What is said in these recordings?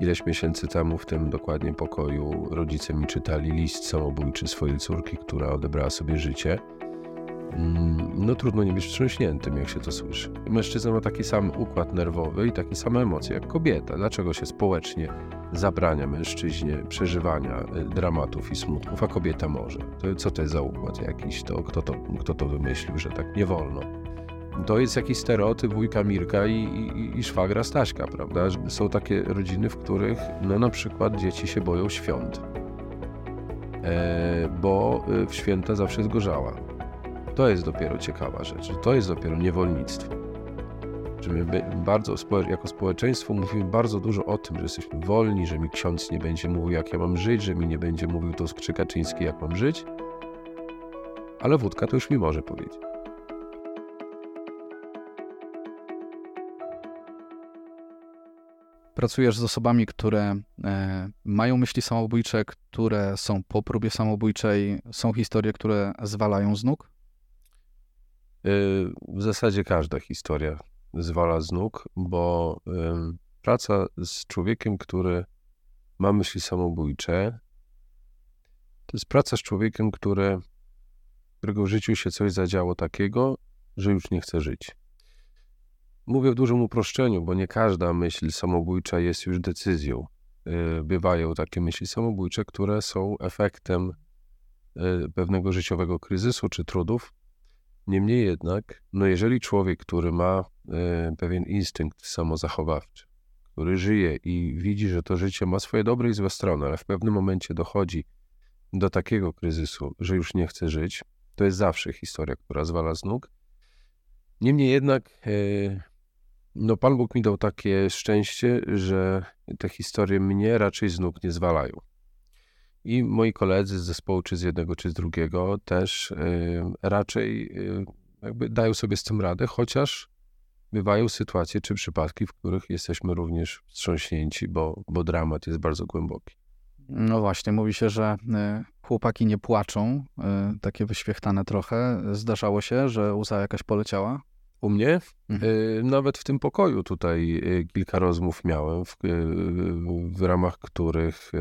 Ileś miesięcy temu w tym dokładnie pokoju rodzice mi czytali list samobójczy swojej córki, która odebrała sobie życie. Mm, no trudno nie być wstrząśniętym, jak się to słyszy. Mężczyzna ma taki sam układ nerwowy i takie same emocje jak kobieta. Dlaczego się społecznie zabrania mężczyźnie przeżywania y, dramatów i smutków, a kobieta może? To, co to jest za układ jakiś? To, kto, to, kto to wymyślił, że tak nie wolno? To jest jakiś stereotyp wujka Mirka i, i, i szwagra Staśka, prawda? Są takie rodziny, w których no, na przykład dzieci się boją świąt, e, bo y, w święta zawsze jest gorzała. To jest dopiero ciekawa rzecz, to jest dopiero niewolnictwo. Że my bardzo, jako społeczeństwo mówimy bardzo dużo o tym, że jesteśmy wolni, że mi ksiądz nie będzie mówił, jak ja mam żyć, że mi nie będzie mówił to Krzykaczyński, jak mam żyć, ale wódka to już mi może powiedzieć. Pracujesz z osobami, które e, mają myśli samobójcze, które są po próbie samobójczej, są historie, które zwalają z nóg? Y, w zasadzie każda historia zwala z nóg, bo praca z człowiekiem, który ma myśli samobójcze, to jest praca z człowiekiem, który, którego w życiu się coś zadziało takiego, że już nie chce żyć. Mówię w dużym uproszczeniu, bo nie każda myśl samobójcza jest już decyzją. Y, bywają takie myśli samobójcze, które są efektem y, pewnego życiowego kryzysu czy trudów. Niemniej jednak, no jeżeli człowiek, który ma y, pewien instynkt samozachowawczy, który żyje i widzi, że to życie ma swoje dobre i złe strony, ale w pewnym momencie dochodzi do takiego kryzysu, że już nie chce żyć, to jest zawsze historia, która zwala z nóg. Niemniej jednak no, Pan Bóg mi dał takie szczęście, że te historie mnie raczej z nóg nie zwalają. I moi koledzy z zespołu, czy z jednego, czy z drugiego, też y, raczej y, jakby dają sobie z tym radę, chociaż bywają sytuacje czy przypadki, w których jesteśmy również wstrząśnięci, bo, bo dramat jest bardzo głęboki. No właśnie, mówi się, że y, chłopaki nie płaczą, takie wyświechtane trochę. Zdarzało się, że łza jakaś poleciała? U mnie? Mhm. Y, nawet w tym pokoju tutaj y, kilka rozmów miałem, w, y, w, ramach których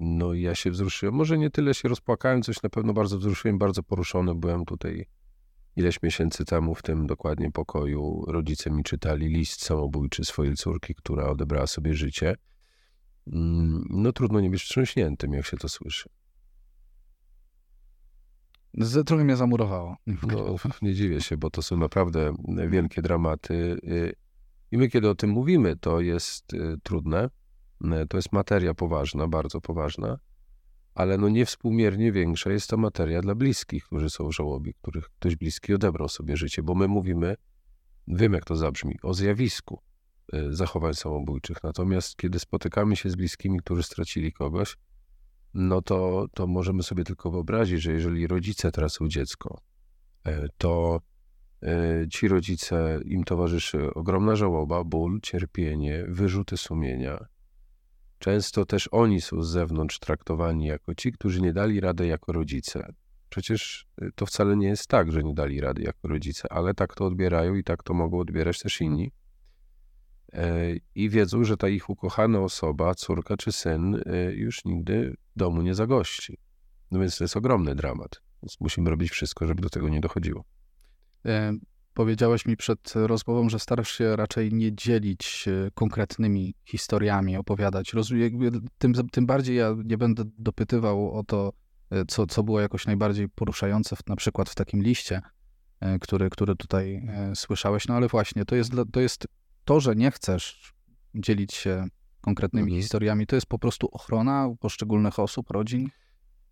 no, ja się wzruszyłem. Może nie tyle się rozpłakałem, coś na pewno bardzo wzruszyłem, bardzo poruszony byłem tutaj ileś miesięcy temu w tym dokładnie pokoju. Rodzice mi czytali list samobójczy swojej córki, która odebrała sobie życie. Mm, no trudno nie być wstrząśniętym, jak się to słyszy. Trochę mnie zamurowało. No, nie dziwię się, bo to są naprawdę wielkie dramaty. Y, I my, kiedy o tym mówimy, to jest y, trudne. Y, to jest materia poważna, bardzo poważna, ale no niewspółmiernie większa jest to materia dla bliskich, którzy są w żałobie, których ktoś bliski odebrał sobie życie, bo my mówimy, wiem jak to zabrzmi, o zjawisku zachowań samobójczych. Natomiast kiedy spotykamy się z bliskimi, którzy stracili kogoś, no to, to możemy sobie tylko wyobrazić, że jeżeli rodzice tracą dziecko, e, to e, ci rodzice, im towarzyszy ogromna żałoba, ból, cierpienie, wyrzuty sumienia. Często też oni są z zewnątrz traktowani jako ci, którzy nie dali rady jako rodzice. Przecież e, to wcale nie jest tak, że nie dali rady jako rodzice, ale tak to odbierają i tak to mogą odbierać też inni. I wiedzą, że ta ich ukochana osoba, córka czy syn, już nigdy domu nie zagości. No więc to jest ogromny dramat. Więc musimy robić wszystko, żeby do tego nie dochodziło. E, powiedziałeś mi przed rozmową, że starasz się raczej nie dzielić konkretnymi historiami, opowiadać. tym, tym bardziej ja nie będę dopytywał o to, co, co było jakoś najbardziej poruszające, w, na przykład w takim liście, który, który tutaj słyszałeś. No ale właśnie, to jest, to jest to, że nie chcesz dzielić się konkretnymi mhm. historiami, to jest po prostu ochrona poszczególnych osób, rodzin?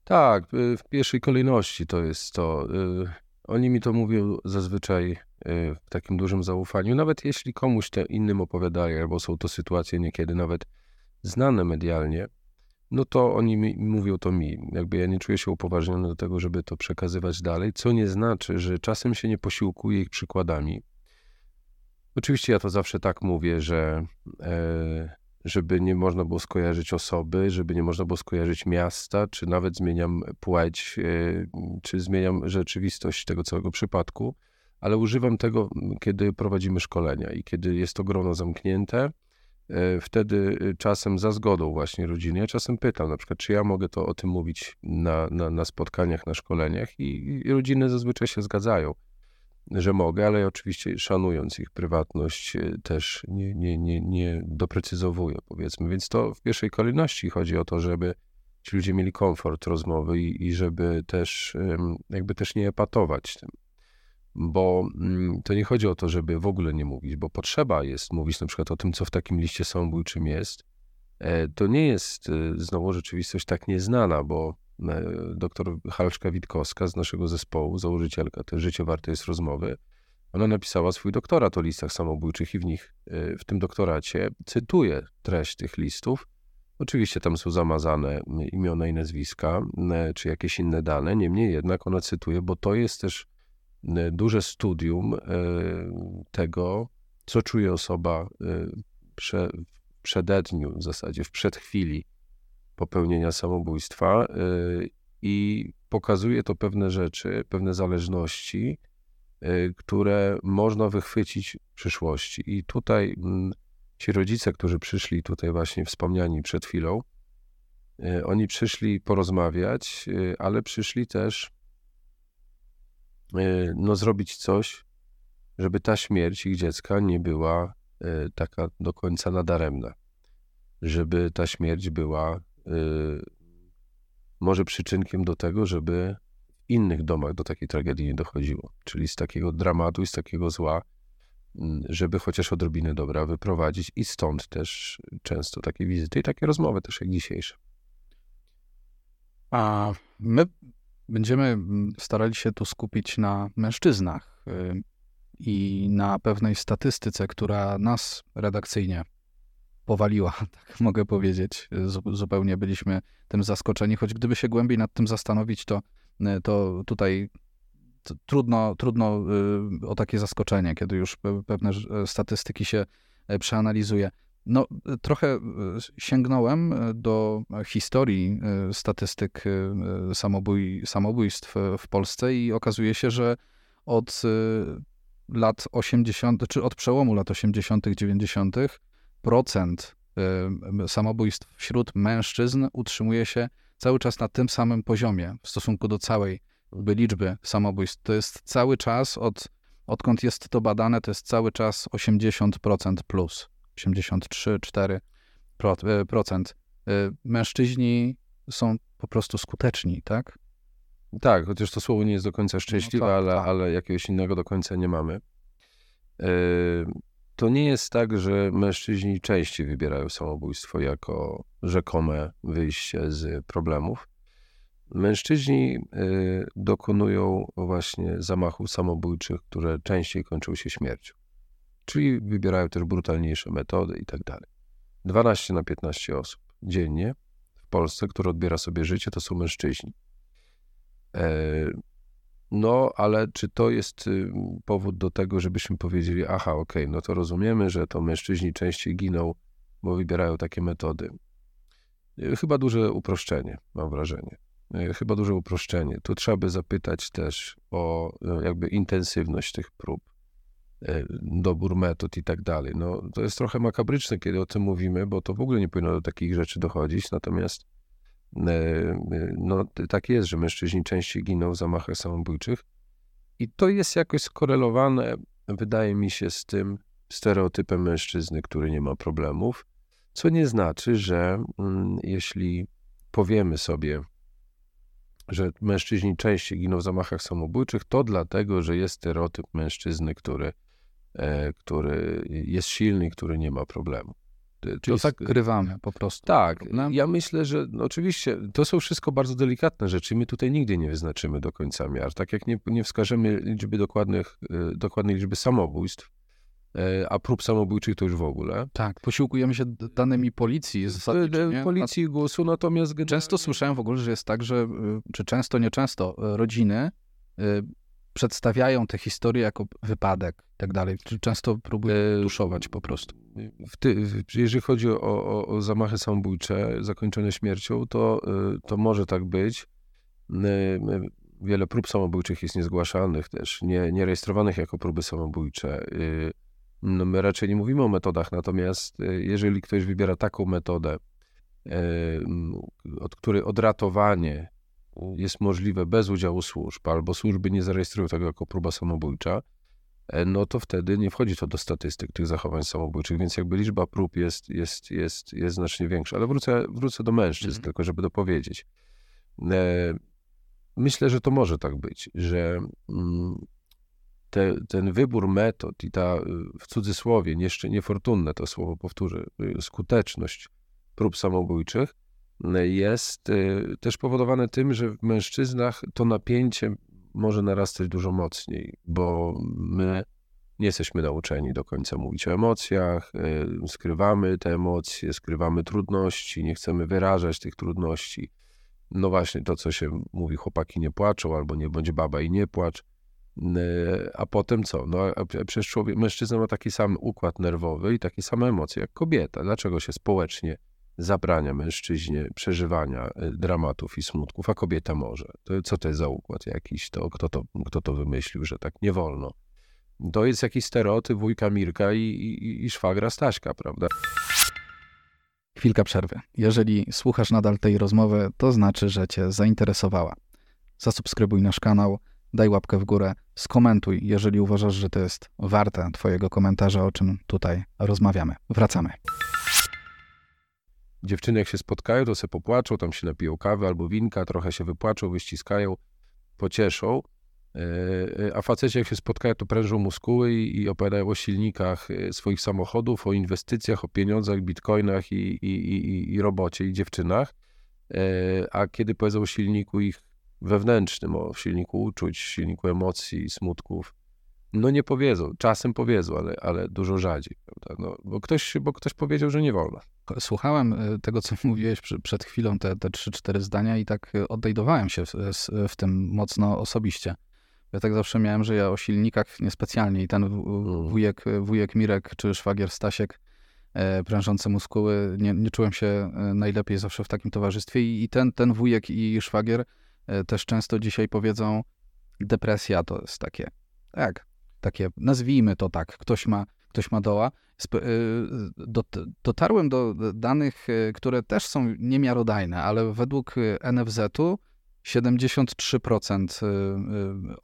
Tak, y, w pierwszej kolejności to jest to. Y, oni mi to mówią zazwyczaj y, w takim dużym zaufaniu. Nawet jeśli komuś te innym opowiadają, albo są to sytuacje niekiedy nawet znane medialnie, no to oni mi, mówią to mi. Jakby ja nie czuję się upoważniony do tego, żeby to przekazywać dalej, co nie znaczy, że czasem się nie posiłkuję ich przykładami. Oczywiście ja to zawsze tak mówię, że e, żeby nie można było skojarzyć osoby, żeby nie można było skojarzyć miasta, czy nawet zmieniam płeć, e, czy zmieniam rzeczywistość tego całego przypadku, ale używam tego, kiedy prowadzimy szkolenia i kiedy jest to grono zamknięte, e, wtedy czasem za zgodą właśnie rodziny, ja czasem pytam na przykład, czy ja mogę to o tym mówić na, na, na spotkaniach, na szkoleniach i, i rodziny zazwyczaj się zgadzają że mogę, ale oczywiście szanując ich prywatność e, też nie, nie, nie, nie doprecyzowuję, powiedzmy. Więc to w pierwszej kolejności chodzi o to, żeby ci ludzie mieli komfort rozmowy i, i żeby też jakby też nie epatować tym. Bo mm, to nie chodzi o to, żeby w ogóle nie mówić, bo potrzeba jest mówić na przykład o tym, co w takim liście samobójczym jest. E, to nie jest e, znowu rzeczywistość tak nieznana, bo doktor Halczka Witkowska z naszego zespołu, założycielka też Życie warte jest rozmowy, ona napisała swój doktorat o listach samobójczych i w nich, e, w tym doktoracie cytuje treść tych listów. Oczywiście tam są zamazane imiona i nazwiska, e, czy jakieś inne dane, niemniej jednak ona cytuje, bo to jest też duże studium tego, co czuje osoba w przededniu, w zasadzie w przedchwili popełnienia samobójstwa y, i pokazuje to pewne rzeczy, pewne zależności, y, które można wychwycić w przyszłości. I tutaj mm, ci rodzice, którzy przyszli tutaj właśnie wspomniani przed chwilą, y, oni przyszli porozmawiać, ale przyszli też no, zrobić coś, żeby ta śmierć ich dziecka nie była taka do końca nadaremna. Żeby ta śmierć była może przyczynkiem do tego, żeby w innych domach do takiej tragedii nie dochodziło. Czyli z takiego dramatu i z takiego zła, mm, żeby chociaż odrobinę dobra wyprowadzić i stąd też często takie wizyty i takie rozmowy też jak dzisiejsze. A my będziemy mm, starali się tu skupić na mężczyznach y, i na pewnej statystyce, która nas redakcyjnie powaliła, tak mogę powiedzieć. Zupełnie byliśmy tym zaskoczeni, choć gdyby się głębiej nad tym zastanowić, to, e, to tutaj trudno, trudno e, o takie zaskoczenie, kiedy już pewne e, statystyki się przeanalizuje. No, trochę sięgnąłem do historii statystyk samobój, samobójstw w Polsce i okazuje się, że od lat 80., czy od przełomu lat 80., 90., procent samobójstw wśród mężczyzn utrzymuje się cały czas na tym samym poziomie w stosunku do całej liczby samobójstw. To jest cały czas, od, odkąd jest to badane, to jest cały czas 80% plus, 83-4%. Y, y, mężczyźni są po prostu skuteczni, tak? Tak, chociaż to słowo nie jest do końca szczęśliwe, no tak, ale, tak. ale jakiegoś innego do końca nie mamy to nie jest tak, że mężczyźni częściej wybierają samobójstwo jako rzekome wyjście z problemów. Mężczyźni y, dokonują właśnie zamachów samobójczych, które częściej kończą się śmiercią. Czyli wybierają też brutalniejsze metody i tak dalej. 12 na 15 osób dziennie w Polsce, które odbiera sobie życie, to są mężczyźni. No, ale czy to jest y, powód do tego, żebyśmy powiedzieli, aha, okej, okay, no to rozumiemy, że to mężczyźni częściej giną, bo wybierają takie metody. Y, chyba duże uproszczenie, mam wrażenie. Y, chyba duże uproszczenie. Tu trzeba by zapytać też o jakby intensywność tych prób, dobór metod i tak dalej. No, to jest trochę makabryczne, kiedy o tym mówimy, bo to w ogóle nie powinno do takich rzeczy dochodzić, natomiast no, tak jest, że mężczyźni częściej giną w zamachach samobójczych. I to jest jakoś skorelowane, wydaje mi się, z tym stereotypem mężczyzny, który nie ma problemów, co nie znaczy, że mm, jeśli powiemy sobie, że mężczyźni częściej giną w zamachach samobójczych, to dlatego, że jest stereotyp mężczyzny, który, e, który jest silny, który nie ma problemu. Czyli to tak grywamy po prostu. Tak, problem. ja myślę, że no oczywiście to są wszystko bardzo delikatne rzeczy. My tutaj nigdy nie wyznaczymy do końca miar. Tak jak nie, nie wskażemy liczby dokładnych, y, dokładnej liczby samobójstw, y, a prób samobójczych to już w ogóle. Tak, posiłkujemy się danymi policji. Zasadniczo, policji głosu, natomiast... Często słyszałem w ogóle, że jest tak, że, czy często, nieczęsto, rodziny przedstawiają te historie jako wypadek i tak dalej. Często próbują e, tuszować po prostu. Ty, jeżeli chodzi o, o, o, zamachy samobójcze zakończone śmiercią, to, e, to może tak być. E, wiele prób samobójczych jest niezgłaszanych też, nie, nierejestrowanych jako próby samobójcze. No my raczej nie mówimy o metodach, natomiast jeżeli ktoś wybiera taką metodę, od której odratowanie jest możliwe bez udziału służb, albo służby nie zarejestrują tego jako próba samobójcza, e, no to wtedy nie wchodzi to do statystyk tych zachowań samobójczych, więc jakby liczba prób jest, jest, jest, jest znacznie większa. Ale wrócę, wrócę do mężczyzn, mhm. tylko żeby dopowiedzieć. E, myślę, że to może tak być, że mm, te, ten wybór metod i ta w cudzysłowie, jeszcze niefortunne to słowo powtórzę, y, skuteczność prób samobójczych jest y, też powodowane tym, że w mężczyznach to napięcie może narastać dużo mocniej, bo my nie jesteśmy nauczeni do końca mówić o emocjach, y, skrywamy te emocje, skrywamy trudności, nie chcemy wyrażać tych trudności. No właśnie to, co się mówi, chłopaki nie płaczą, albo nie bądź baba i nie płacz. Y, a potem co? No, przecież człowiek, mężczyzna ma taki sam układ nerwowy i takie same emocje jak kobieta. Dlaczego się społecznie zabrania mężczyźnie przeżywania y, dramatów i smutków, a kobieta może. To, co to jest za układ jakiś? To, kto, to, kto to wymyślił, że tak nie wolno? To jest jakiś stereotyp wujka Mirka i, i, i szwagra Staśka, prawda? Chwilka przerwy. Jeżeli słuchasz nadal tej rozmowy, to znaczy, że cię zainteresowała. Zasubskrybuj nasz kanał, daj łapkę w górę, skomentuj, jeżeli uważasz, że to jest warte twojego komentarza, o czym tutaj rozmawiamy. Wracamy. Dziewczyny jak się spotkają, to se popłaczą, tam się napiją kawy albo winka, trochę się wypłaczą, wyściskają, pocieszą. E, e, a faceci jak się spotkają, to prężą muskuły i, i opowiadają o silnikach e, swoich samochodów, o inwestycjach, o pieniądzach, bitcoinach i, i, i, i robocie i dziewczynach. A kiedy powiedzą o silniku ich wewnętrznym, o silniku uczuć, silniku emocji, smutków, no nie powiedzą. Czasem powiedzą, ale, ale dużo rzadziej. Prawda? No, bo, ktoś, bo ktoś powiedział, że nie wolno. Słuchałem e, tego, co mówiłeś przed chwilą, te, te 3-4 zdania i tak e, odnajdowałem się w, w, tym mocno osobiście. Ja tak zawsze miałem, że ja o silnikach niespecjalnie i ten mm. wujek, wujek Mirek czy szwagier Stasiek e, prężące muskuły, nie, nie czułem się e, najlepiej zawsze w takim towarzystwie i, i ten, ten wujek i szwagier e, też często dzisiaj powiedzą depresja to jest takie, tak, takie, nazwijmy to tak, ktoś ma, ktoś ma doła. Y, dotarłem do danych, y, które też są niemiarodajne, ale według y, NFZ-u 73%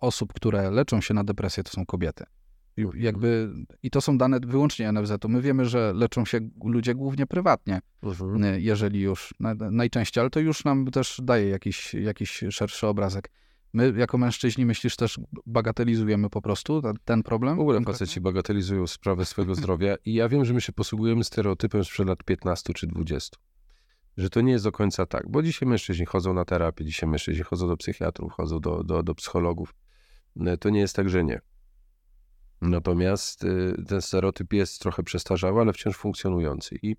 osób, które leczą się na depresję, to są kobiety. Jakby, I to są dane wyłącznie NFZ-u. My wiemy, że leczą się ludzie głównie prywatnie, mhm. jeżeli już, najczęściej, ale to już nam też daje jakiś, jakiś szerszy obrazek. My jako mężczyźni, myślisz, też bagatelizujemy po prostu ten, ten problem? W ogóle faceci bagatelizują sprawę swojego zdrowia i ja wiem, że my się posługujemy stereotypem sprzed lat 15 czy 20. Że to nie jest do końca tak, bo dzisiaj mężczyźni chodzą na terapię, dzisiaj mężczyźni chodzą do psychiatrów, chodzą do, do, do psychologów. E, to nie jest tak, że nie. Natomiast e, ten stereotyp jest trochę przestarzały, ale wciąż funkcjonujący. I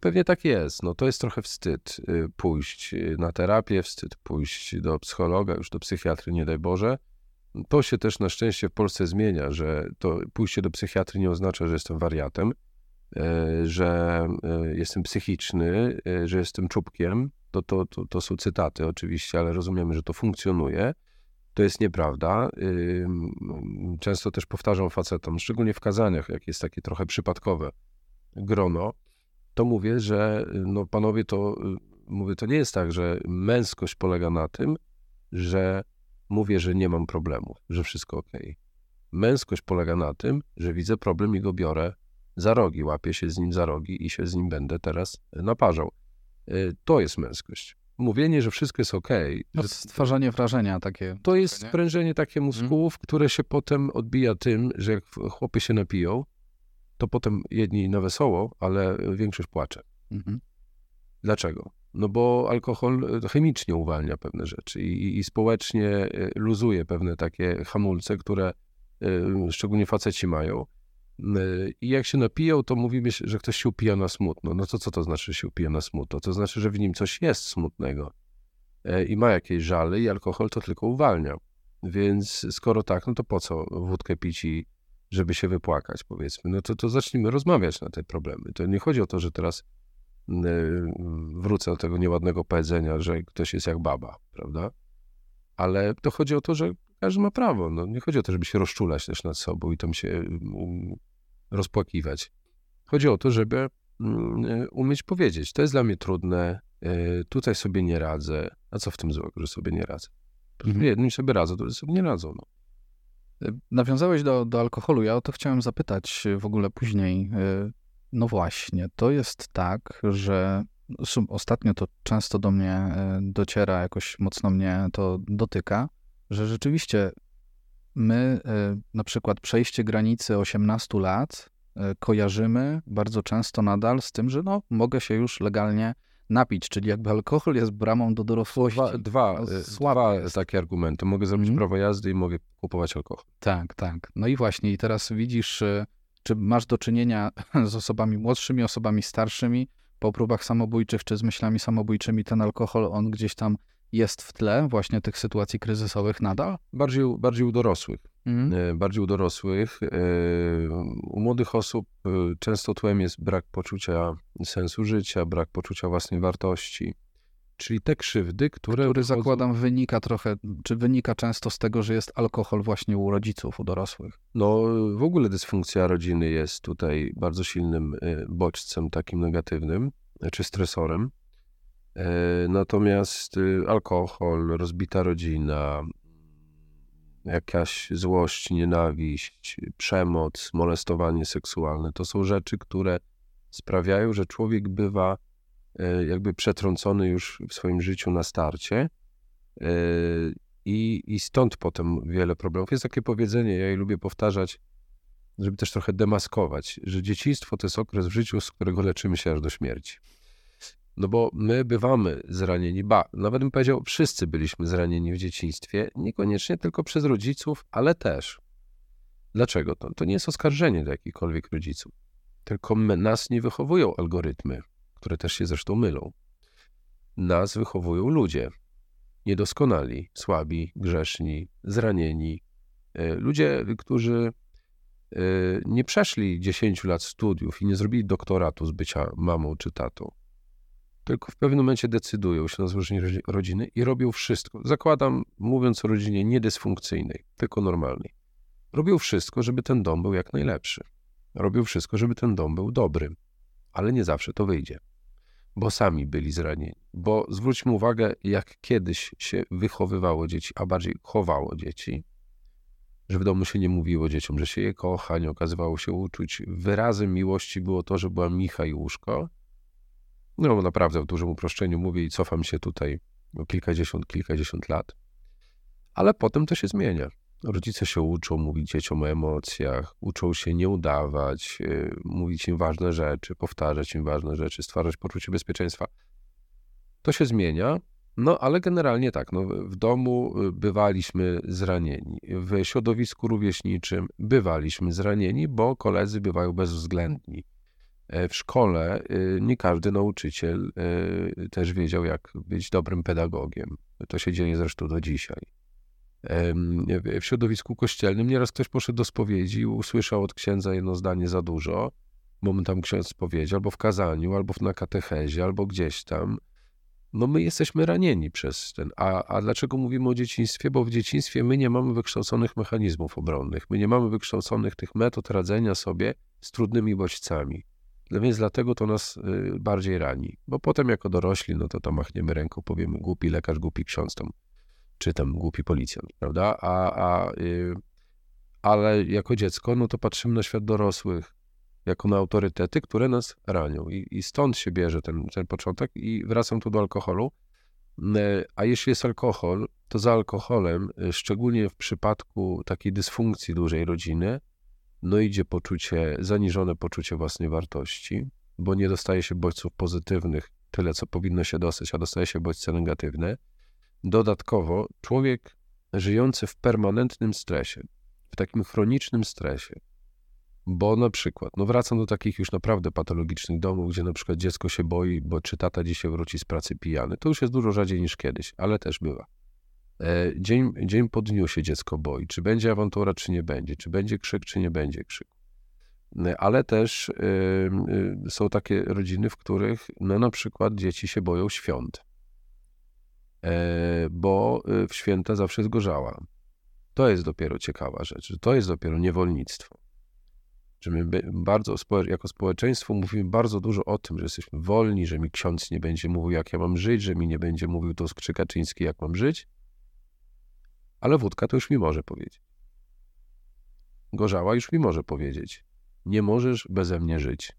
pewnie tak jest. No, to jest trochę wstyd y, pójść y, na terapię, wstyd pójść do psychologa, już do psychiatry, nie daj Boże. To się też na szczęście w Polsce zmienia, że to pójście do psychiatry nie oznacza, że jestem wariatem, że jestem psychiczny, że jestem czubkiem. To, to, to, to są cytaty oczywiście, ale rozumiemy, że to funkcjonuje. To jest nieprawda. Często też powtarzam facetom, szczególnie w kazaniach, jak jest takie trochę przypadkowe grono, to mówię, że no panowie, to mówię, to nie jest tak, że męskość polega na tym, że mówię, że nie mam problemu, że wszystko ok. Męskość polega na tym, że widzę problem i go biorę za rogi, łapię się z nim za rogi i się z nim będę teraz naparzał. Y, to jest męskość. Mówienie, że wszystko jest ok. No, stwarzanie wrażenia takie. To jest sprężenie takie mhm. mózgów, które się potem odbija tym, że jak chłopy się napiją, to potem jedni na wesoło, ale większość płacze. Mhm. Dlaczego? No bo alkohol e, chemicznie uwalnia pewne rzeczy i, i społecznie e, luzuje pewne takie hamulce, które e, szczególnie faceci mają. I jak się napiją, to mówimy, że ktoś się upija na smutno. No to co to znaczy, że się upija na smutno? To znaczy, że w nim coś jest smutnego i ma jakieś żale i alkohol to tylko uwalnia. Więc skoro tak, no to po co wódkę pić i, żeby się wypłakać, powiedzmy, no to, to zacznijmy rozmawiać na te problemy. To nie chodzi o to, że teraz mm, e, wrócę do tego nieładnego powiedzenia, że ktoś jest jak baba, prawda? Ale to chodzi o to, że każdy ma prawo. No, nie chodzi o to, żeby się rozczulać też nad sobą i tam się um, rozpłakiwać. Chodzi o to, żeby um, umieć powiedzieć, to jest dla mnie trudne, y, tutaj sobie nie radzę. A co w tym złego, że sobie nie radzę? Mhm. Jedni sobie radzą, to sobie nie radzą. No. Nawiązałeś do, do alkoholu. Ja o to chciałem zapytać w ogóle później. No właśnie, to jest tak, że ostatnio to często do mnie dociera, jakoś mocno mnie to dotyka, że rzeczywiście my e, na przykład przejście granicy 18 lat kojarzymy bardzo często nadal z tym, że no, mogę się już legalnie napić, czyli jakby alkohol jest bramą do dorosłości. Dwa, dwa, no, dwa takie argumenty. Mogę zrobić mm. prawo jazdy i mogę kupować alkohol. Tak, tak. No i właśnie, i teraz widzisz, czy masz do czynienia z osobami młodszymi, osobami starszymi, po próbach samobójczych czy z myślami samobójczymi, ten alkohol, on gdzieś tam jest w tle właśnie tych sytuacji kryzysowych nadal? Bardziej, bardziej u dorosłych. Mhm. Bardziej u dorosłych. E, u młodych osób e, często tłem jest brak poczucia sensu życia, brak poczucia własnej wartości. Czyli te krzywdy, które. Który zakładam wynika trochę, czy wynika często z tego, że jest alkohol właśnie u rodziców, u dorosłych? No, w ogóle dysfunkcja rodziny jest tutaj bardzo silnym bodźcem takim negatywnym, czy stresorem. E, natomiast y, alkohol, rozbita rodzina, jakaś złość, nienawiść, przemoc, molestowanie seksualne to są rzeczy, które sprawiają, że człowiek bywa e, jakby przetrącony już w swoim życiu na starcie. E, I, I stąd potem wiele problemów. Jest takie powiedzenie, ja je lubię powtarzać, żeby też trochę demaskować, że dzieciństwo to jest okres w życiu, z którego leczymy się aż do śmierci. No bo my bywamy zranieni, ba, nawet bym powiedział, wszyscy byliśmy zranieni w dzieciństwie, niekoniecznie tylko przez rodziców, ale też. Dlaczego? To, to nie jest oskarżenie do jakichkolwiek rodziców, tylko my, nas nie wychowują algorytmy, które też się zresztą mylą. Nas wychowują ludzie, niedoskonali, słabi, grzeszni, zranieni. E, ludzie, którzy e, nie przeszli 10 lat studiów i nie zrobili doktoratu z bycia mamą czy tatą tylko w pewnym momencie decydują się na złożenie rodziny i robią wszystko. Zakładam, mówiąc o rodzinie niedysfunkcyjnej, tylko normalnej. Robią wszystko, żeby ten dom był jak najlepszy. Robią wszystko, żeby ten dom był dobry, ale nie zawsze to wyjdzie, bo sami byli zranieni. Bo zwróćmy uwagę, jak kiedyś się wychowywało dzieci, a bardziej chowało dzieci, że w domu się nie mówiło dzieciom, że się je kocha, nie okazywało się uczuć. Wyrazem miłości było to, że była micha i łóżko, no naprawdę w dużym uproszczeniu mówię i cofam się tutaj o kilkadziesiąt, kilkadziesiąt lat. Ale potem to się zmienia. Rodzice się uczą mówić dzieciom o emocjach, uczą się nie udawać, yy, mówić im ważne rzeczy, powtarzać im ważne rzeczy, stwarzać poczucie bezpieczeństwa. To się zmienia, no ale generalnie tak, no, w domu y, bywaliśmy zranieni, w środowisku rówieśniczym bywaliśmy zranieni, bo koledzy bywają bezwzględni. E, w szkole y, nie każdy nauczyciel y, też wiedział, jak być dobrym pedagogiem. To się dzieje zresztą do dzisiaj. W środowisku kościelnym nieraz ktoś poszedł do spowiedzi i usłyszał od księdza jedno zdanie za dużo, bo tam ksiądz powiedział, albo w kazaniu, albo na katechezie, albo gdzieś tam. No my jesteśmy ranieni przez ten. A, a dlaczego mówimy o dzieciństwie? Bo w dzieciństwie my nie mamy wykształconych mechanizmów obronnych. My nie mamy wykształconych tych metod radzenia sobie z trudnymi bodźcami. No więc dlatego to nas y, bardziej rani. Bo potem jako dorośli, no to to machniemy ręką, powiemy głupi lekarz, głupi ksiądz tam, czy tam głupi policjant, prawda? A, a, y, ale jako dziecko, no to patrzymy na świat dorosłych, jako na autorytety, które nas ranią. I, i stąd się bierze ten, ten początek. I wracam tu do alkoholu. Y, a jeśli jest alkohol, to za alkoholem, szczególnie w przypadku takiej dysfunkcji dużej rodziny, no idzie poczucie, zaniżone poczucie własnej wartości, bo nie dostaje się bodźców pozytywnych tyle, co powinno się dostać, a dostaje się bodźce negatywne. Dodatkowo człowiek żyjący w permanentnym stresie, w takim chronicznym stresie, bo na przykład, no wracam do takich już naprawdę patologicznych domów, gdzie na przykład dziecko się boi, bo czy tata dzisiaj wróci z pracy pijany. To już jest dużo rzadziej niż kiedyś, ale też bywa. E, dzień, dzień po dniu się dziecko boi, czy będzie awantura, czy nie będzie, czy będzie krzyk, czy nie będzie krzyk. E, ale też y, są takie rodziny, w których no, na przykład dzieci się boją świąt. e, bo e, w święta zawsze jest gorzała. To jest dopiero ciekawa rzecz, że to jest dopiero niewolnictwo. Że my bardzo, jako społeczeństwo mówimy bardzo dużo o tym, że jesteśmy wolni, że mi ksiądz nie będzie mówił, jak ja mam żyć, że mi nie będzie mówił to Skrzykaczyński, jak mam żyć, ale wódka to już mi może powiedzieć. Gorzała już mi może powiedzieć. Nie możesz beze mnie żyć.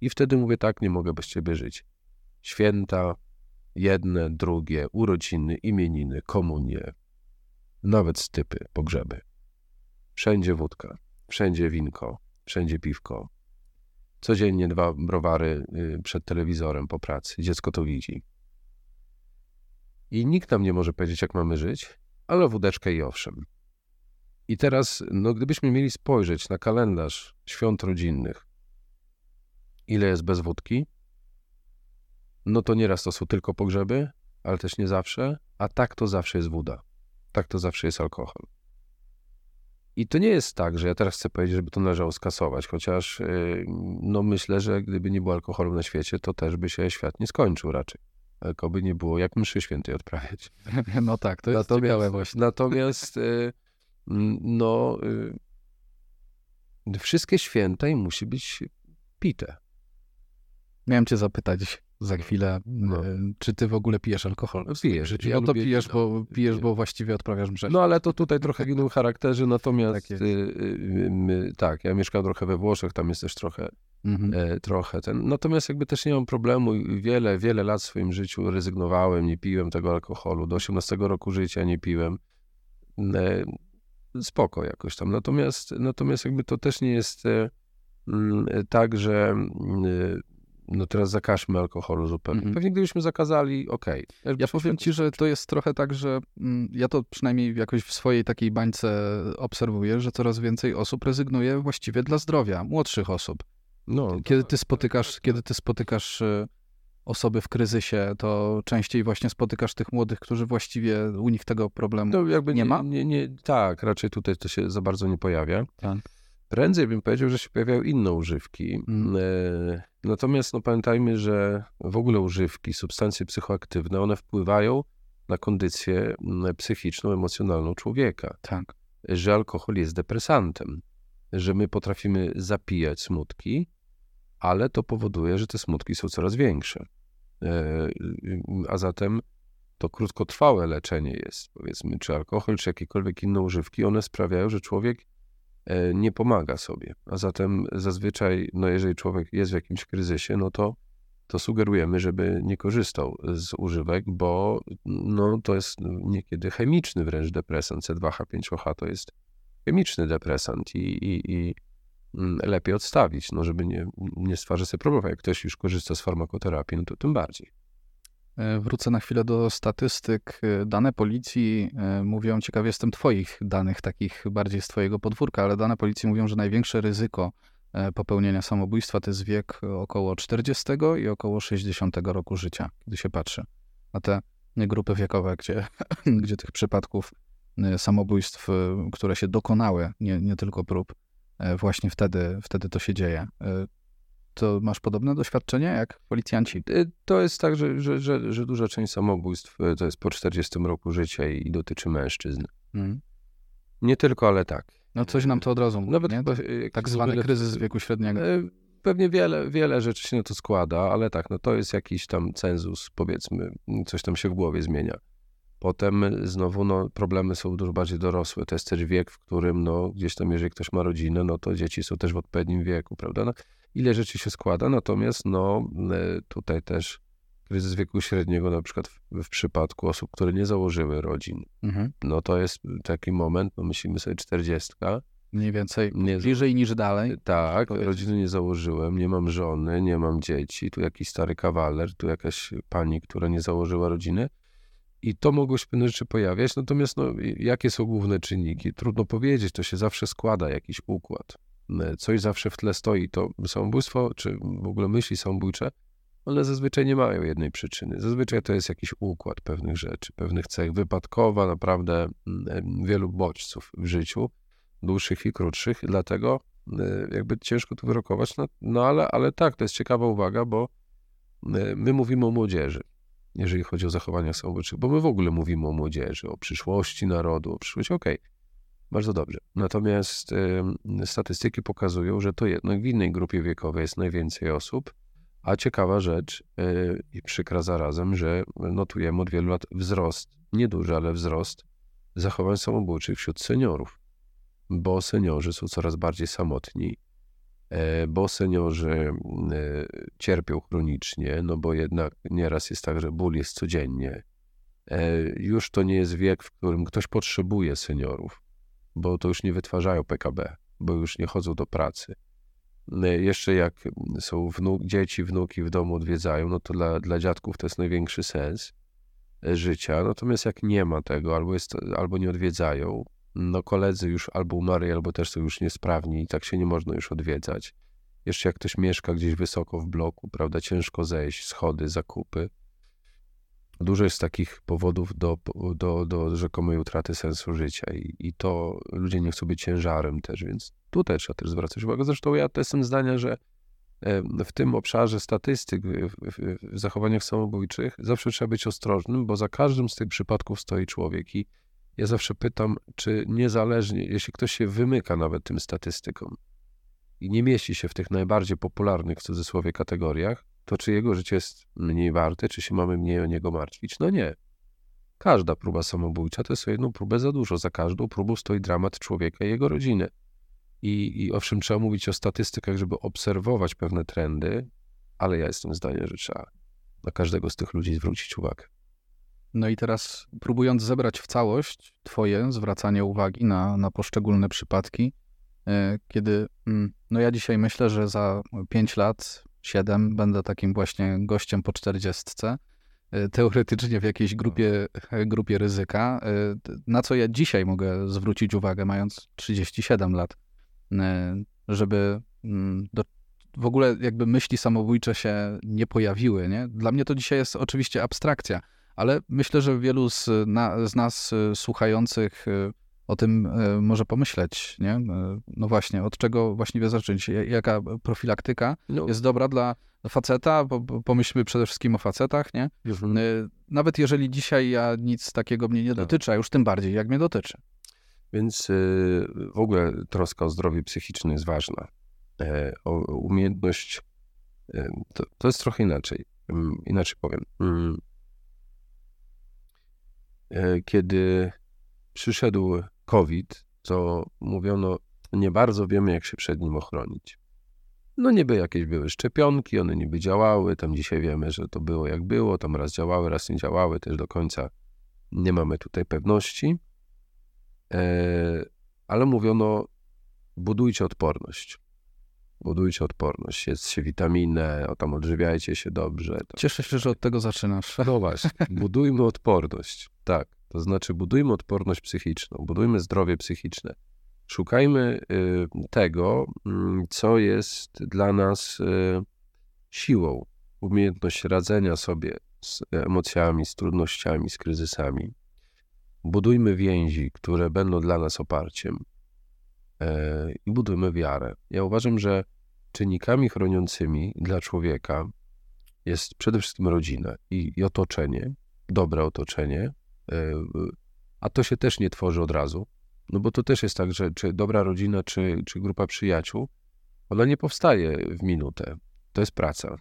I wtedy mówię tak, nie mogę bez ciebie żyć. Święta, jedne, drugie, urodziny, imieniny, komunie, nawet stypy, pogrzeby. Wszędzie wódka, wszędzie winko, wszędzie piwko. Codziennie dwa browary y, przed telewizorem po pracy. Dziecko to widzi. I nikt nam nie może powiedzieć, jak mamy żyć, ale wódeczkę i owszem. I teraz, no, gdybyśmy mieli spojrzeć na kalendarz świąt rodzinnych, ile jest bez wódki, no to nieraz to są tylko pogrzeby, ale też nie zawsze, a tak to zawsze jest woda. Tak to zawsze jest alkohol. I to nie jest tak, że ja teraz chcę powiedzieć, żeby to należało skasować, chociaż yy, no myślę, że gdyby nie było alkoholu na świecie, to też by się świat nie skończył raczej. Tylko by nie było jak mszy świętej odprawiać. No tak, to jest natomiast, właśnie. Natomiast yy, no yy, wszystkie święta i musi być pite. Miałem cię zapytać za chwilę, no. E, czy ty w ogóle pijesz alkohol? No, pijesz. Ja no to pijesz, bo, pijesz, bo właściwie odprawiasz mszę. No ale to tutaj trochę w innym charakterze, natomiast tak, y, y, tak, ja mieszkam trochę we Włoszech, tam jest też trochę, mhm. e, trochę ten. Natomiast jakby też nie mam problemu, wiele, wiele lat w swoim życiu rezygnowałem, nie piłem tego alkoholu. Do 18 roku życia nie piłem. E, spoko jakoś tam. Natomiast, natomiast jakby to też nie jest e, mm, tak, że no teraz zakażmy alkoholu zupełnie. Mm -hmm. Pewnie gdybyśmy zakazali, okej. Okay. Ja powiem ci, że to jest trochę tak, że mm, ja to przynajmniej jakoś w swojej takiej bańce obserwuję, że coraz więcej osób rezygnuje właściwie dla zdrowia, młodszych osób. No, kiedy ty spotykasz, kiedy ty spotykasz osoby w kryzysie, to częściej właśnie spotykasz tych młodych, którzy właściwie u nich tego problemu no, nie, nie, ma? Nie, nie, tak, raczej tutaj to się za bardzo nie pojawia. Tak. Prędzej bym powiedział, że się pojawiają inne używki. Mm. E, natomiast no, pamiętajmy, że w ogóle używki, substancje psychoaktywne, one wpływają na kondycję psychiczną, emocjonalną człowieka. Tak. Że alkohol jest depresantem, że my potrafimy zapijać smutki, ale to powoduje, że te smutki są coraz większe. E, a zatem to krótkotrwałe leczenie jest, powiedzmy, czy alkohol, czy jakiekolwiek inne używki, one sprawiają, że człowiek E, nie pomaga sobie. A zatem zazwyczaj, no jeżeli człowiek jest w jakimś kryzysie, no to, to sugerujemy, żeby nie korzystał z używek, bo no, to jest niekiedy chemiczny wręcz depresant. C2H5OH to jest chemiczny depresant i, i, i lepiej odstawić, no, żeby nie, nie stwarzać sobie problemów. Jak ktoś już korzysta z farmakoterapii, no to tym bardziej. E, wrócę na chwilę do statystyk. E, dane policji e, mówią, ciekaw jestem Twoich danych, takich bardziej z Twojego podwórka, ale dane policji mówią, że największe ryzyko popełnienia samobójstwa to jest wiek około 40 i około 60 roku życia, kiedy się patrzy na te grupy wiekowe, gdzie, gdzie tych przypadków samobójstw, które się dokonały, nie, nie tylko prób, właśnie wtedy, wtedy to się dzieje. To masz podobne doświadczenie jak policjanci? Y, to jest tak, że, że, że, że duża część samobójstw to jest po 40 roku życia i dotyczy mężczyzn. Hmm. Nie tylko, ale tak. No coś nam to od razu mówi, Nawet nie? tak zwany ogóle, kryzys wieku średniego. Pewnie wiele, wiele rzeczy się na to składa, ale tak, no to jest jakiś tam cenzus, powiedzmy, coś tam się w głowie zmienia. Potem znowu no, problemy są dużo bardziej dorosłe. To jest też wiek, w którym no, gdzieś tam, jeżeli ktoś ma rodzinę, no to dzieci są też w odpowiednim wieku, prawda? No, ile rzeczy się składa, natomiast no, e, tutaj też kryzys wieku średniego, na przykład w, w przypadku osób, które nie założyły rodzin, mhm. no to jest taki moment, no myślimy sobie czterdziestka. Mniej więcej nie, bliżej niż dalej. Tak, rodziny nie założyłem, nie mam żony, nie mam dzieci, tu jakiś stary kawaler, tu jakaś pani, która nie założyła rodziny. I to mogło się pewne rzeczy pojawiać, natomiast no, jakie są główne czynniki? Trudno powiedzieć, to się zawsze składa jakiś układ. Coś zawsze w tle stoi. To samobójstwo, czy w ogóle myśli samobójcze, one zazwyczaj nie mają jednej przyczyny. Zazwyczaj to jest jakiś układ pewnych rzeczy, pewnych cech. Wypadkowa naprawdę wielu bodźców w życiu, dłuższych i krótszych, dlatego jakby ciężko tu wyrokować, no, no ale, ale tak, to jest ciekawa uwaga, bo my mówimy o młodzieży. Jeżeli chodzi o zachowania samobójcze, bo my w ogóle mówimy o młodzieży, o przyszłości narodu, o przyszłości, okej, okay, bardzo dobrze. Natomiast y, statystyki pokazują, że to jednak w innej grupie wiekowej jest najwięcej osób, a ciekawa rzecz y, i przykra zarazem, że notujemy od wielu lat wzrost, nieduży, ale wzrost zachowań samobójczych wśród seniorów, bo seniorzy są coraz bardziej samotni, bo seniorzy e, cierpią chronicznie, no bo jednak nieraz jest tak, że ból jest codziennie. E, już to nie jest wiek, w którym ktoś potrzebuje seniorów, bo to już nie wytwarzają PKB, bo już nie chodzą do pracy. Jeszcze jak są wnuk, dzieci, wnuki w domu odwiedzają, no to dla, dla dziadków to jest największy sens życia. Natomiast jak nie ma tego, albo, jest, albo nie odwiedzają, no koledzy już albo umarli, albo też są już niesprawni i tak się nie można już odwiedzać. Jeszcze jak ktoś mieszka gdzieś wysoko w bloku, prawda, ciężko zejść, schody, zakupy. Dużo jest takich powodów do, do, do rzekomej utraty sensu życia i, i to ludzie nie chcą być ciężarem też, więc tutaj trzeba też zwracać uwagę. Zresztą ja też jestem zdania, że w tym obszarze statystyk w, zachowaniach samobójczych zawsze trzeba być ostrożnym, bo za każdym z tych przypadków stoi człowiek. I ja zawsze pytam, czy niezależnie, jeśli ktoś się wymyka nawet tym statystykom i nie mieści się w tych najbardziej popularnych w cudzysłowie kategoriach, to czy jego życie jest mniej warte, czy się mamy mniej o niego martwić? No nie. Każda próba samobójcza to jest o jedną próbę za dużo. Za każdą próbą stoi dramat człowieka i jego rodziny. I, I owszem, trzeba mówić o statystykach, żeby obserwować pewne trendy, ale ja jestem zdania, że trzeba na każdego z tych ludzi zwrócić uwagę. No i teraz próbując zebrać w całość Twoje zwracanie uwagi na, na poszczególne przypadki, e, kiedy, mm, no ja dzisiaj myślę, że za 5 lat, 7 będę takim właśnie gościem po 40, e, teoretycznie w jakiejś grupie, grupie ryzyka, e, na co ja dzisiaj mogę zwrócić uwagę, mając 37 lat. E, żeby mm, do, w ogóle jakby myśli samobójcze się nie pojawiły. Nie? Dla mnie to dzisiaj jest oczywiście abstrakcja, ale myślę, że wielu z, na, z nas e, słuchających e, o tym może pomyśleć, nie? No właśnie, od czego właściwie zacząć? Jaka profilaktyka no. jest dobra dla faceta? Pomyślmy przede wszystkim o facetach, nie? Mhm. Nawet jeżeli dzisiaj ja nic takiego mnie nie tak. dotyczy, a już tym bardziej jak mnie dotyczy. Więc y, w ogóle troska o zdrowie psychiczne jest ważna. E, o umiejętność y, to, to jest trochę inaczej. Mm, inaczej powiem. E, kiedy przyszedł COVID, to mówiono, nie bardzo wiemy, jak się przed nim ochronić. No niby jakieś były szczepionki, one niby działały, tam dzisiaj wiemy, że to było jak było, tam raz działały, raz nie działały, też do końca nie mamy tutaj pewności. E, ale mówiono, budujcie odporność. Budujcie odporność, jedzcie witaminę, o tam odżywiajcie się dobrze. Cieszę się, że od tego zaczynasz. No właśnie, budujmy odporność, tak. To znaczy budujmy odporność psychiczną, budujmy zdrowie psychiczne. Szukajmy y, tego, mm, co jest dla nas y, siłą, umiejętność radzenia sobie z emocjami, z trudnościami, z kryzysami. Budujmy więzi, które będą dla nas oparciem e, i budujmy wiarę. Ja uważam, że czynnikami chroniącymi dla człowieka jest przede wszystkim rodzina i, i otoczenie, dobre otoczenie, a to się też nie tworzy od razu, no bo to też jest tak, że czy dobra rodzina, czy, czy grupa przyjaciół, ona nie powstaje w minutę. To jest praca,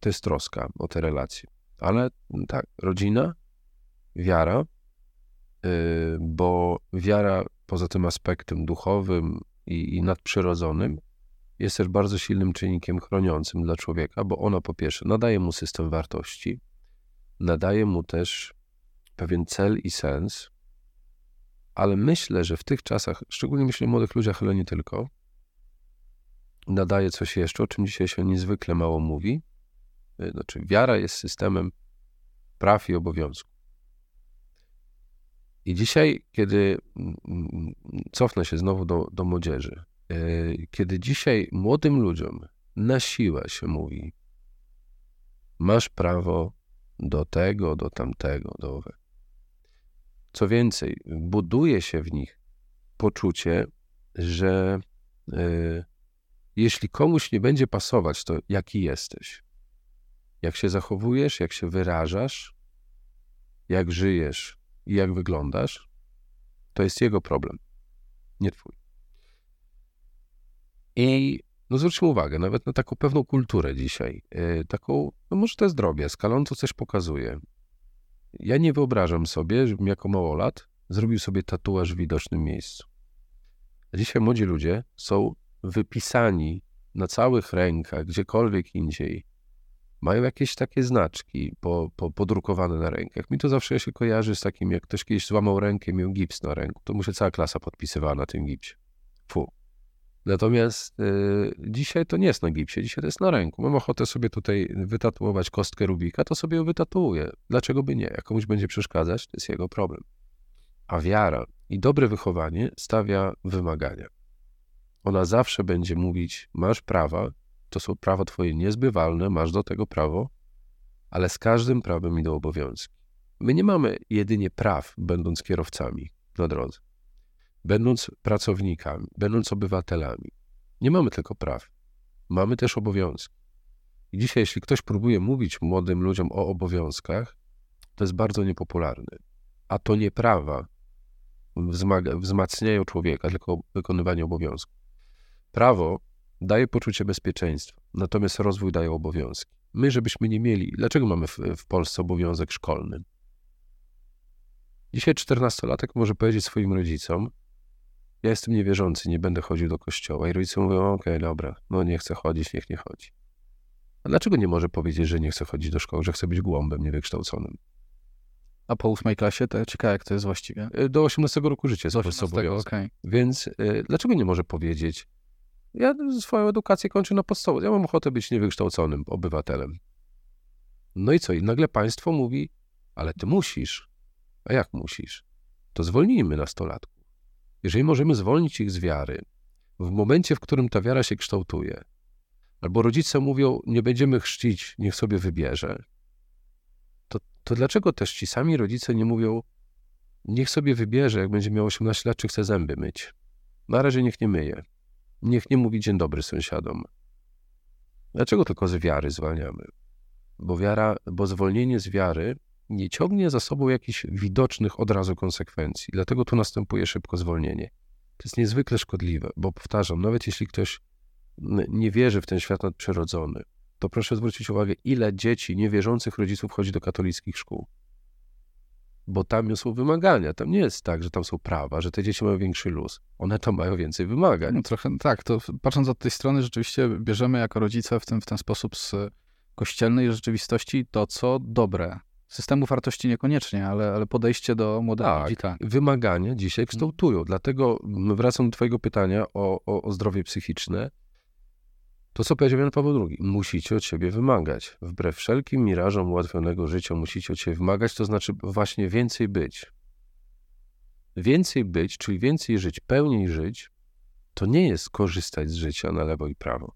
to jest troska o te relacje. Ale tak, rodzina, wiara, Y, bo wiara poza tym aspektem duchowym i, i nadprzyrodzonym jest też bardzo silnym czynnikiem chroniącym dla człowieka, bo ona po pierwsze nadaje mu system wartości, nadaje mu też pewien cel i sens, ale myślę, że w tych czasach, szczególnie myślę o młodych ludziach, ale nie tylko, nadaje coś jeszcze, o czym dzisiaj się niezwykle mało mówi. Y, znaczy, wiara jest systemem praw i obowiązków. I dzisiaj, kiedy mm, mm, cofnę się znowu do, do młodzieży, e, kiedy dzisiaj młodym ludziom na siłę się mówi, masz prawo do tego, do tamtego, do owego. Co więcej, buduje się w nich poczucie, że y, jeśli komuś nie będzie pasować to, jaki jesteś, jak się zachowujesz, jak się wyrażasz, jak żyjesz i jak wyglądasz, to jest jego problem, nie twój. I no zwróćmy uwagę nawet na taką pewną kulturę dzisiaj. Yy, taką, no może to jest drobiazg, ale on to coś pokazuje. Ja nie wyobrażam sobie, żebym jako małolat zrobił sobie tatuaż w widocznym miejscu. Dzisiaj młodzi ludzie są wypisani na całych rękach, gdziekolwiek indziej. Mają jakieś takie znaczki po, po, podrukowane na rękach. Mi to zawsze się kojarzy z takim, jak ktoś kiedyś złamał rękę miał gips na ręku, to mu się cała klasa podpisywała na tym gipsie. Fu. Natomiast y, dzisiaj to nie jest na gipsie, dzisiaj to jest na ręku. Mam ochotę sobie tutaj wytatuować kostkę Rubika, to sobie ją wytatuuję. Dlaczego by nie? Jak komuś będzie przeszkadzać, to jest jego problem. A wiara i dobre wychowanie stawia wymagania. Ona zawsze będzie mówić: Masz prawa, to są prawa twoje niezbywalne, masz do tego prawo, ale z każdym prawem idą obowiązki. My nie mamy jedynie praw, będąc kierowcami na drodze, będąc pracownikami, będąc obywatelami. Nie mamy tylko praw, mamy też obowiązki. I dzisiaj, jeśli ktoś próbuje mówić młodym ludziom o obowiązkach, to jest bardzo niepopularne. A to nie prawa wzmaga, wzmacniają człowieka, tylko wykonywanie obowiązków. Prawo daje poczucie bezpieczeństwa, natomiast rozwój daje obowiązki. My, żebyśmy nie mieli, dlaczego mamy w, w Polsce obowiązek szkolny? Dzisiaj 14-latek może powiedzieć swoim rodzicom, ja jestem niewierzący, nie będę chodził do kościoła. I rodzice mówią, okej, okay, dobra, no nie chcę chodzić, niech nie chodzi. A dlaczego nie może powiedzieć, że nie chce chodzić do szkoły, że chce być głąbem niewykształconym? A po ósmej klasie to ciekawe, jak to jest właściwie. Y, do 18 roku życia jest 18, okay. Więc y, dlaczego nie może powiedzieć, ja swoją edukację kończę na podstawie, ja mam ochotę być niewykształconym obywatelem. No i co? I nagle państwo mówi, ale ty musisz. A jak musisz? To zwolnijmy nastolatków. Jeżeli możemy zwolnić ich z wiary, w momencie, w którym ta wiara się kształtuje, albo rodzice mówią, nie będziemy chrzcić, niech sobie wybierze, to dlaczego też ci sami rodzice nie mówią, niech sobie wybierze, jak będzie miał 18 lat, czy chce zęby myć? Na razie niech nie myje. Niech nie mówi dzień dobry sąsiadom. Dlaczego tylko z wiary zwalniamy? Bo wiara, bo zwolnienie z wiary nie ciągnie za sobą jakichś widocznych od razu konsekwencji. Dlatego tu następuje szybko zwolnienie. To jest niezwykle szkodliwe, bo powtarzam, nawet jeśli ktoś nie wierzy w ten świat nadprzyrodzony, to proszę zwrócić uwagę, ile dzieci niewierzących rodziców chodzi do katolickich szkół. Bo tam są wymagania. Tam nie jest tak, że tam są prawa, że te dzieci mają większy luz. One tam mają więcej wymagań. No trochę tak. To patrząc od tej strony, rzeczywiście bierzemy jako rodzice w ten, w ten sposób z kościelnej rzeczywistości to, co dobre. Systemu wartości niekoniecznie, ale, ale podejście do młodych tak, ludzi tak. Wymagania dzisiaj kształtują. Dlatego wracam do Twojego pytania o, o, o zdrowie psychiczne. To, co powiedział Jan Paweł II, musicie od siebie wymagać. Wbrew wszelkim mirażom ułatwionego życia musicie od siebie wymagać, to znaczy właśnie więcej być. Więcej być, czyli więcej żyć, pełniej żyć, to nie jest korzystać z życia na lewo i prawo,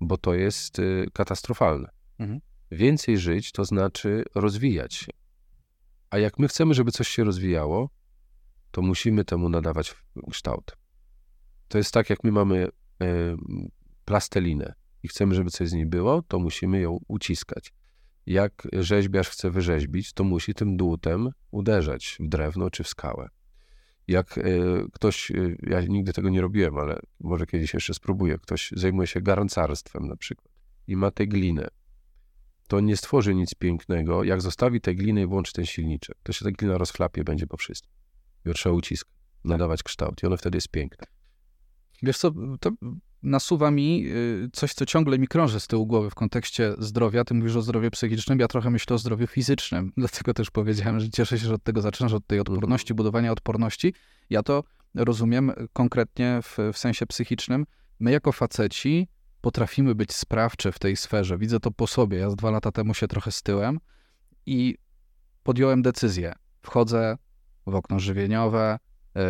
bo to jest y, katastrofalne. Mhm. Więcej żyć to znaczy rozwijać się. A jak my chcemy, żeby coś się rozwijało, to musimy temu nadawać kształt. To jest tak, jak my mamy y, plastelinę i chcemy, żeby coś z niej było, to musimy ją uciskać. Jak rzeźbiarz chce wyrzeźbić, to musi tym dłutem uderzać w drewno czy w skałę. Jak y, ktoś, y, ja nigdy tego nie robiłem, ale może kiedyś jeszcze spróbuję, ktoś zajmuje się garncarstwem na przykład i ma tę glinę, to nie stworzy nic pięknego, jak zostawi tę glinę i włączy ten silniczek. To się ta glina rozchlapie, będzie po wszystkim. I trzeba uciskać, nadawać kształt i ono wtedy jest piękne. Wiesz co, to nasuwa mi y, coś, co ciągle mi krąży z tyłu głowy w kontekście zdrowia. Ty mówisz o zdrowiu psychicznym, ja trochę myślę o zdrowiu fizycznym. Dlatego też powiedziałem, że cieszę się, że od tego zaczynasz, od tej odporności, mhm. budowania odporności. Ja to rozumiem konkretnie w, w sensie psychicznym. My jako faceci potrafimy być sprawczy w tej sferze. Widzę to po sobie. Ja z dwa lata temu się trochę styłem i podjąłem decyzję. Wchodzę w okno żywieniowe, y,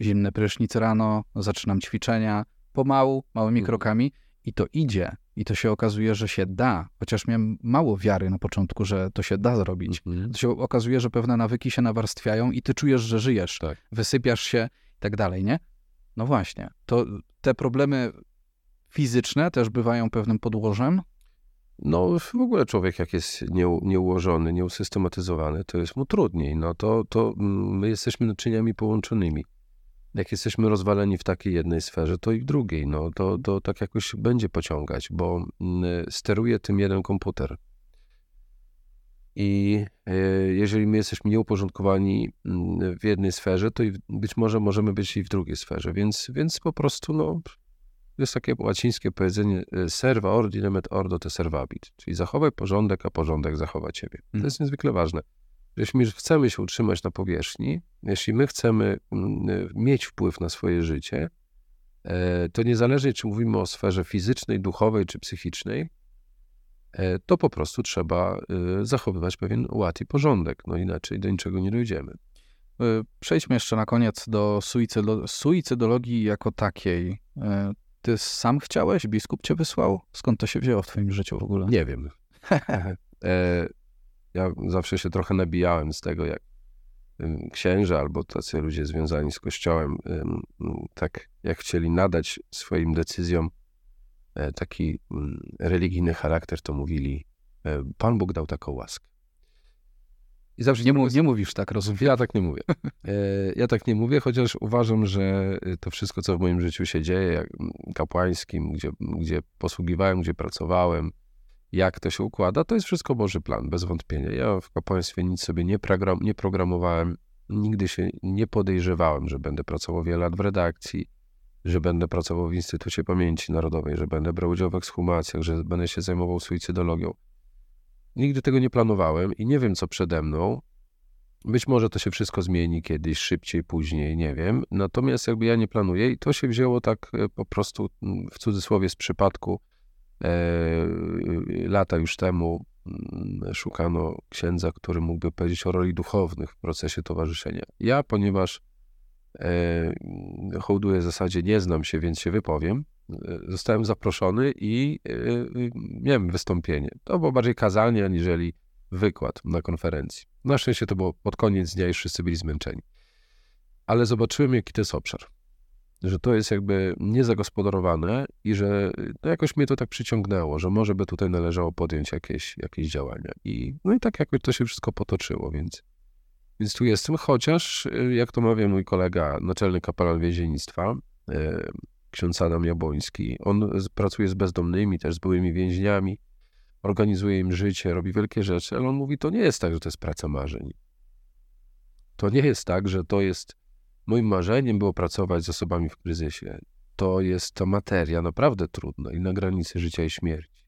zimny prysznic rano, zaczynam ćwiczenia, pomału, małymi mhm. krokami i to idzie. I to się okazuje, że się da, chociaż miałem mało wiary na początku, że to się da zrobić. Mhm. To się okazuje, że pewne nawyki się nawarstwiają i ty czujesz, że żyjesz, tak. wysypiasz się i tak dalej, nie? No właśnie, to te problemy fizyczne też bywają pewnym podłożem? no w ogóle człowiek jak jest nie, nieułożony, nieusystematyzowany, to jest mu trudniej. No to, to mm, my jesteśmy naczyniami połączonymi. Jak jesteśmy rozwaleni w takiej jednej sferze, to i w drugiej. No to, to tak jakoś będzie pociągać, bo mm, steruje tym jeden komputer. I e, jeżeli my jesteśmy nieuporządkowani mm, w jednej sferze, to być może możemy być i w drugiej sferze. Więc, więc po prostu no, jest takie łacińskie powiedzenie e, serva ordinem et ordo te servabit, czyli zachowaj porządek, a porządek zachowa ciebie. To mhm. jest niezwykle ważne. Jeśli chcemy się utrzymać na powierzchni, jeśli my chcemy mm, e, mieć wpływ na swoje życie, to niezależnie czy mówimy o sferze fizycznej, duchowej czy psychicznej, E, to po prostu trzeba e, zachowywać pewien ład i porządek, no inaczej do niczego nie dojdziemy. E, przejdźmy jeszcze na koniec do suicydo suicydologii jako takiej. Ty sam chciałeś? Biskup cię wysłał? Skąd to się wzięło w twoim życiu w ogóle? Nie wiem. ja zawsze się trochę nabijałem z tego, jak księża albo tacy ludzie związani z Kościołem, tak jak chcieli nadać swoim decyzjom E, taki mm, religijny charakter, to mówili, e, Pan Bóg dał taką łaskę. I zawsze nie, mów, nie mówisz tak, rozumiem. Ja tak nie mówię. E, ja tak nie mówię, chociaż uważam, że to wszystko, co w moim życiu się dzieje, kapłańskim, gdzie, gdzie posługiwałem, gdzie pracowałem, jak to się układa, to jest wszystko Boży plan, bez wątpienia. Ja w kapłaństwie nic sobie nie, program, nie programowałem, nigdy się nie podejrzewałem, że będę pracował wiele lat w redakcji, że będę pracował w Instytucie Pamięci Narodowej, że będę brał udział w ekshumacjach, że będę się zajmował suicydologią. Nigdy tego nie planowałem i nie wiem, co przede mną. Być może to się wszystko zmieni kiedyś, szybciej, później, nie wiem. Natomiast jakby ja nie planuję i to się wzięło tak e, po prostu mm, w cudzysłowie z przypadku. E, lata już temu mm, szukano księdza, który mógłby powiedzieć o roli duchownych w procesie towarzyszenia. Ja, ponieważ E, hołduję w zasadzie nie znam się, więc się wypowiem. E, zostałem zaproszony i e, miałem wystąpienie. To było bardziej kazanie, aniżeli wykład na konferencji. Na szczęście to było pod koniec dnia i wszyscy byli zmęczeni. Ale zobaczyłem, jaki to jest obszar. Że to jest jakby niezagospodarowane i że no jakoś mnie to tak przyciągnęło, że może by tutaj należało podjąć jakieś, jakieś działania. I, no i tak jakoś to się wszystko potoczyło, więc więc tu jestem, chociaż, jak to mawia mój kolega, naczelny kapelan więziennictwa, ksiądz Adam Jabłoński, on pracuje z bezdomnymi, też z byłymi więźniami, organizuje im życie, robi wielkie rzeczy, ale on mówi, to nie jest tak, że to jest praca marzeń. To nie jest tak, że to jest, moim marzeniem było pracować z osobami w kryzysie. To jest to materia naprawdę trudna i na granicy życia i śmierci.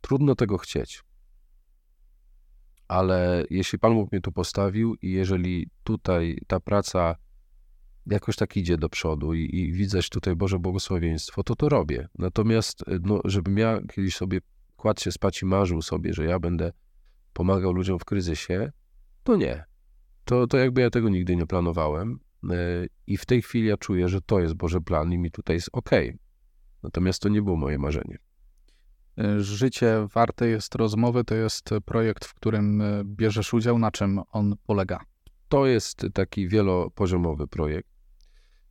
Trudno tego chcieć ale jeśli Pan Bóg mnie tu postawił i jeżeli tutaj ta praca jakoś tak idzie do przodu i, i widać tutaj Boże błogosławieństwo, to to robię. Natomiast, no, żebym ja kiedyś sobie kładł się spać i marzył sobie, że ja będę pomagał ludziom w kryzysie, to nie. To, to jakby ja tego nigdy nie planowałem. E, I w tej chwili ja czuję, że to jest Boże plan i mi tutaj jest ok. Natomiast to nie było moje marzenie. Życie warte jest rozmowy to jest projekt, w którym e, bierzesz udział. Na czym on polega? To jest taki wielopoziomowy projekt.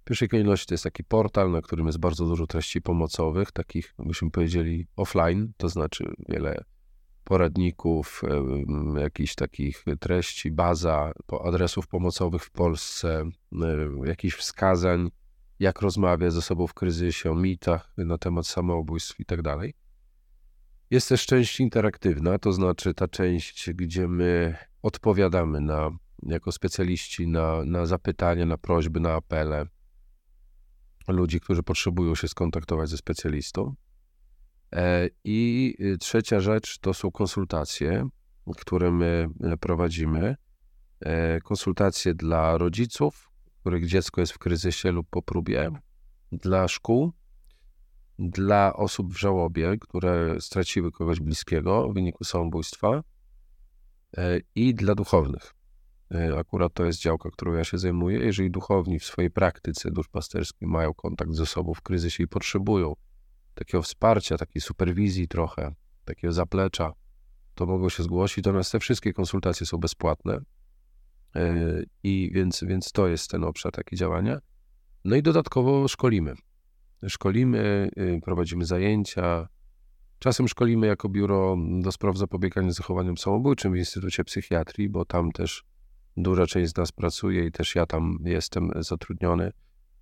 W pierwszej kolejności to jest taki portal, na którym jest bardzo dużo treści pomocowych, takich, byśmy powiedzieli, offline, to znaczy wiele poradników, jakichś takich treści, baza adresów pomocowych w Polsce, jakichś wskazań, jak rozmawiać ze sobą w kryzysie, o mitach na temat samobójstw i tak. Jest też część interaktywna, to znaczy ta część, gdzie my odpowiadamy na, jako specjaliści na, na zapytania, na prośby, na apele ludzi, którzy potrzebują się skontaktować ze specjalistą. E, I trzecia rzecz to są konsultacje, które my prowadzimy. E, konsultacje dla rodziców, których dziecko jest w kryzysie lub po próbie, dla szkół, dla osób w żałobie, które straciły kogoś bliskiego w wyniku samobójstwa e, i dla duchownych. E, akurat to jest działka, którą ja się zajmuję. Jeżeli duchowni w swojej praktyce duszpasterskiej mają kontakt ze sobą w kryzysie i potrzebują takiego wsparcia, takiej superwizji trochę, takiego zaplecza, to mogą się zgłosić. Natomiast te wszystkie konsultacje są bezpłatne. E, I więc, więc to jest ten obszar takiego działania. No i dodatkowo szkolimy. Szkolimy, y, prowadzimy zajęcia, Czasem szkolimy jako biuro do spraw zapobiegania zachowaniom samobójczym w Instytucie Psychiatrii, bo tam też duża część z nas pracuje i też ja tam jestem zatrudniony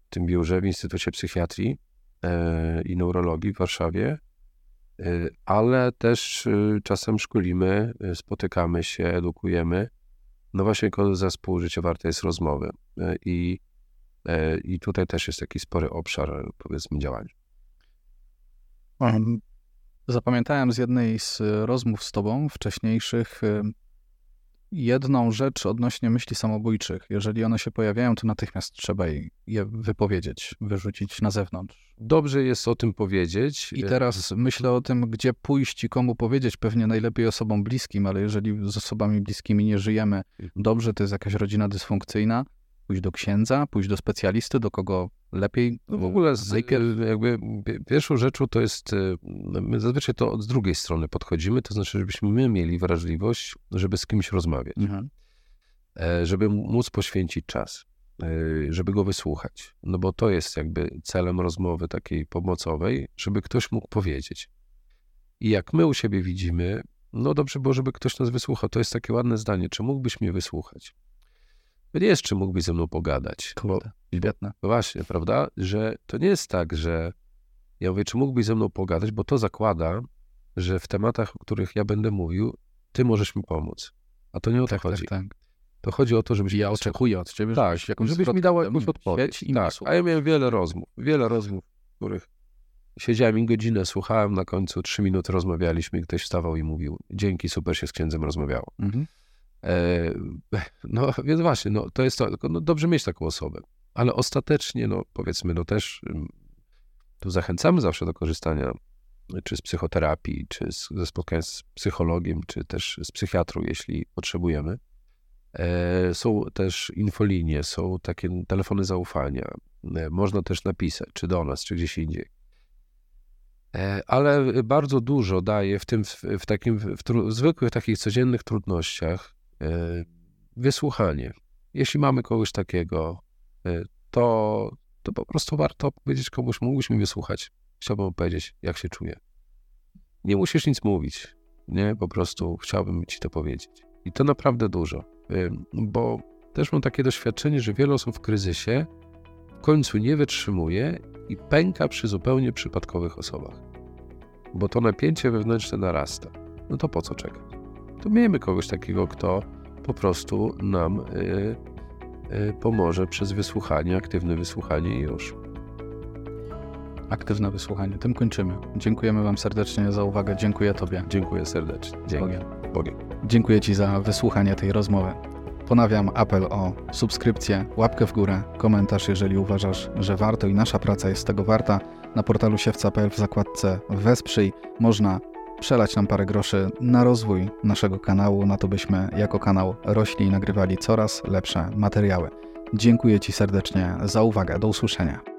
w tym biurze w Instytucie Psychiatrii e, i Neurologii w Warszawie. E, ale też e, czasem szkolimy, spotykamy się, edukujemy. No właśnie zespół Życie Warte jest rozmowy. I, I tutaj też jest taki spory obszar, powiedzmy, działań. Zapamiętałem z jednej z rozmów z tobą wcześniejszych jedną rzecz odnośnie myśli samobójczych. Jeżeli one się pojawiają, to natychmiast trzeba je wypowiedzieć, wyrzucić na zewnątrz. Dobrze jest o tym powiedzieć. I teraz myślę o tym, gdzie pójść i komu powiedzieć. Pewnie najlepiej osobom bliskim, ale jeżeli z osobami bliskimi nie żyjemy mhm. dobrze, to jest jakaś rodzina dysfunkcyjna, pójść do księdza, pójść do specjalisty, do kogo lepiej. No w ogóle z, jakby pierwszą rzeczą to jest, y, my zazwyczaj to od drugiej strony podchodzimy, to znaczy, żebyśmy my mieli wrażliwość, żeby z kimś rozmawiać, mhm. E, żeby móc poświęcić czas, e, żeby go wysłuchać, no bo to jest jakby celem rozmowy takiej pomocowej, żeby ktoś mógł powiedzieć. I jak my u siebie widzimy, no dobrze było, żeby ktoś nas wysłuchał. To jest takie ładne zdanie, czy mógłbyś mnie wysłuchać? Nie jest, czy mógłbyś ze mną pogadać. Kurde, świetne. Bo właśnie, prawda, że to nie jest tak, że ja mówię, czy mógłbyś ze mną pogadać, bo to zakłada, że w tematach, o których ja będę mówił, ty możesz mi pomóc. A to nie o to tak, tak chodzi. Tak, tak. To chodzi o to, żebyś... Ja oczekuję od ciebie, tak, żebyś, jakąś żebyś mi dał jakąś odpowiedź. Tak. A ja miałem wiele rozmów, wiele rozmów, w których siedziałem i godzinę słuchałem, na końcu trzy minuty rozmawialiśmy i ktoś wstawał i mówił, dzięki, super się z księdzem rozmawiało. Mhm. E, no więc właśnie, no, to jest to, no, dobrze mieć taką osobę, ale ostatecznie, no powiedzmy, no też tu zachęcamy zawsze do korzystania czy z psychoterapii, czy z, ze spotkania z psychologiem, czy też z psychiatrą, jeśli potrzebujemy. E, są też infolinie, są takie telefony zaufania. E, można też napisać, czy do nas, czy gdzieś indziej. Ale bardzo dużo daje w tym, w, takim, w, w zwykłych takich codziennych trudnościach, wysłuchanie. Jeśli mamy kogoś takiego, e, to, to po prostu warto powiedzieć komuś, mógłbyś mi wysłuchać. Chciałbym powiedzieć, jak się czuję. Nie musisz nic mówić, nie? Po prostu chciałbym ci to powiedzieć. I to naprawdę dużo, e, bo też mam takie doświadczenie, że wiele osób w kryzysie w końcu nie wytrzymuje i pęka przy zupełnie przypadkowych osobach. Bo to napięcie wewnętrzne narasta. No to po co czekać? To miejmy kogoś takiego, kto po prostu nam y, y, pomoże przez wysłuchanie, aktywne wysłuchanie i już. Aktywne wysłuchanie. Tym kończymy. Dziękujemy Wam serdecznie za uwagę. Dziękuję Tobie. Dziękuję serdecznie. Dzięki. Bogiem. Bogiem. Dziękuję Ci za wysłuchanie tej rozmowy. Ponawiam apel o subskrypcję, łapkę w górę, komentarz, jeżeli uważasz, że warto i nasza praca jest tego warta. Na portalu siewca.pl w zakładce Wesprzyj można przelać nam parę groszy na rozwój naszego kanału, na to byśmy jako kanał rośli i nagrywali coraz lepsze materiały. Dziękuję Ci serdecznie za uwagę. Do usłyszenia.